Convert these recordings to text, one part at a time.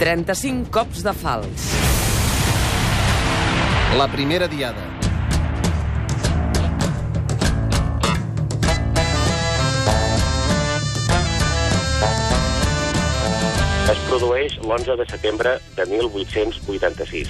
35 cops de fals. La primera diada. Es produeix l'11 de setembre de 1886.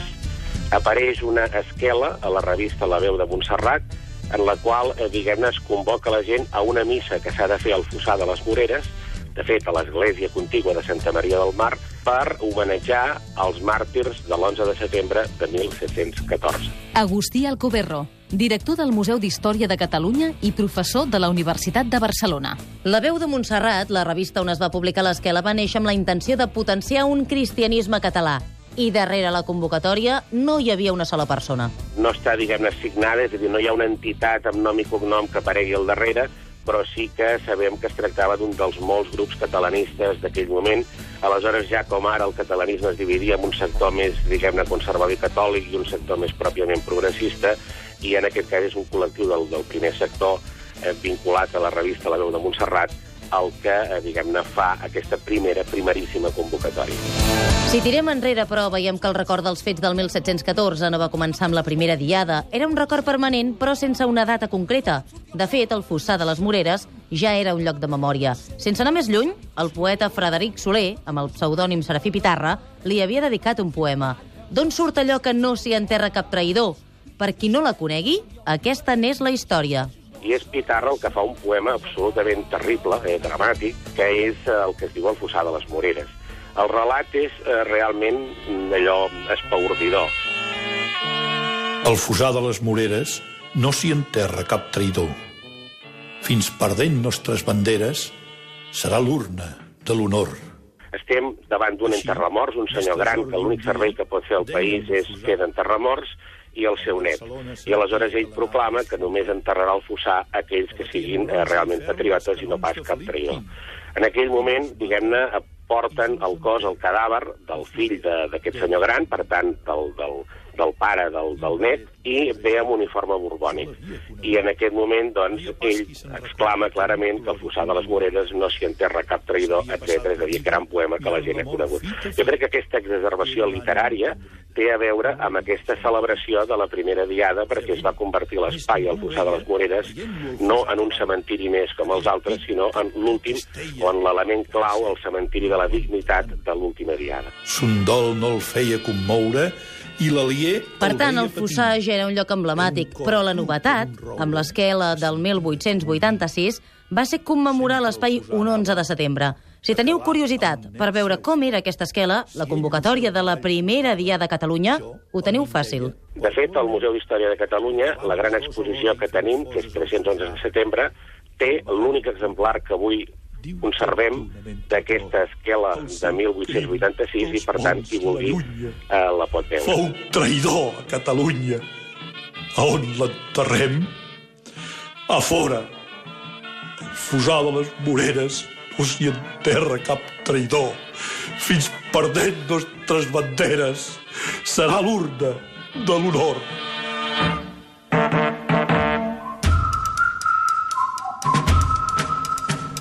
Apareix una esquela a la revista La veu de Montserrat en la qual, eh, diguem-ne, es convoca la gent a una missa que s'ha de fer al Fossar de les Moreres, de fet, a l'església contigua de Santa Maria del Mar, per homenatjar els màrtirs de l'11 de setembre de 1714. Agustí Alcoberro, director del Museu d'Història de Catalunya i professor de la Universitat de Barcelona. La veu de Montserrat, la revista on es va publicar l'esquela, va néixer amb la intenció de potenciar un cristianisme català. I darrere la convocatòria no hi havia una sola persona. No està, diguem-ne, signada, és a dir, no hi ha una entitat amb nom i cognom que aparegui al darrere, però sí que sabem que es tractava d'un dels molts grups catalanistes d'aquell moment. Aleshores, ja com ara el catalanisme es dividia en un sector més, diguem-ne, conservador i catòlic i un sector més pròpiament progressista, i en aquest cas és un col·lectiu del, del primer sector eh, vinculat a la revista La veu de Montserrat, el que, eh, diguem-ne, fa aquesta primera, primeríssima convocatòria. Si tirem enrere, però, veiem que el record dels fets del 1714 no va començar amb la primera diada. Era un record permanent, però sense una data concreta. De fet, el Fossar de les Moreres ja era un lloc de memòria. Sense anar més lluny, el poeta Frederic Soler, amb el pseudònim Serafí Pitarra, li havia dedicat un poema. D'on surt allò que no s'hi enterra cap traïdor? Per qui no la conegui, aquesta n'és la història. I és Pitarra el que fa un poema absolutament terrible, eh, dramàtic, que és eh, el que es diu el Fossar de les Moreres. El relat és eh, realment mm, allò espaordidor. Al Fossar de les Moreres no s'hi enterra cap traïdor. Fins perdent nostres banderes serà l'urna de l'honor. Estem davant d'un enterramorts, un senyor gran que l'únic servei que pot fer al país és fer d'enterramorts i el seu net. I aleshores ell proclama que només enterrarà al fossar aquells que siguin eh, realment patriotes i no pas cap traïdor. En aquell moment, diguem-ne, porten el cos, el cadàver del fill de- d'aquest senyor gran, per tant, del, del, del pare del, del net, i ve amb uniforme borbònic. I en aquest moment, doncs, ell exclama clarament que al fossar de les Moreres no s'hi enterra cap traïdor, etc. És a dir, gran poema que la gent ha conegut. Jo crec que aquesta exacerbació literària té a veure amb aquesta celebració de la primera diada perquè es va convertir l'espai al fossar de les Moreres no en un cementiri més com els altres, sinó en l'últim o en l'element clau, el cementiri de la dignitat de l'última diada. Son dol no el feia commoure i l'alier... Per tant, el Fossar ja era un lloc emblemàtic, però la novetat, amb l'esquela del 1886, va ser commemorar l'espai un 11 de setembre. Si teniu curiositat per veure com era aquesta esquela, la convocatòria de la primera dia de Catalunya, ho teniu fàcil. De fet, al Museu d'Història de Catalunya, la gran exposició que tenim, que és 311 de setembre, té l'únic exemplar que avui conservem d'aquesta esquela de 1886 i, per tant, qui vulgui eh, la pot veure. Fou traïdor a Catalunya. A on l'enterrem? A fora. El Fossar de les Moreres no s'hi enterra cap traïdor. Fins perdent nostres banderes serà l'urna de l'honor.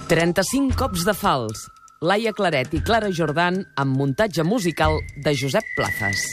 «35 cops de fals». Laia Claret i Clara Jordan amb muntatge musical de Josep Plazas.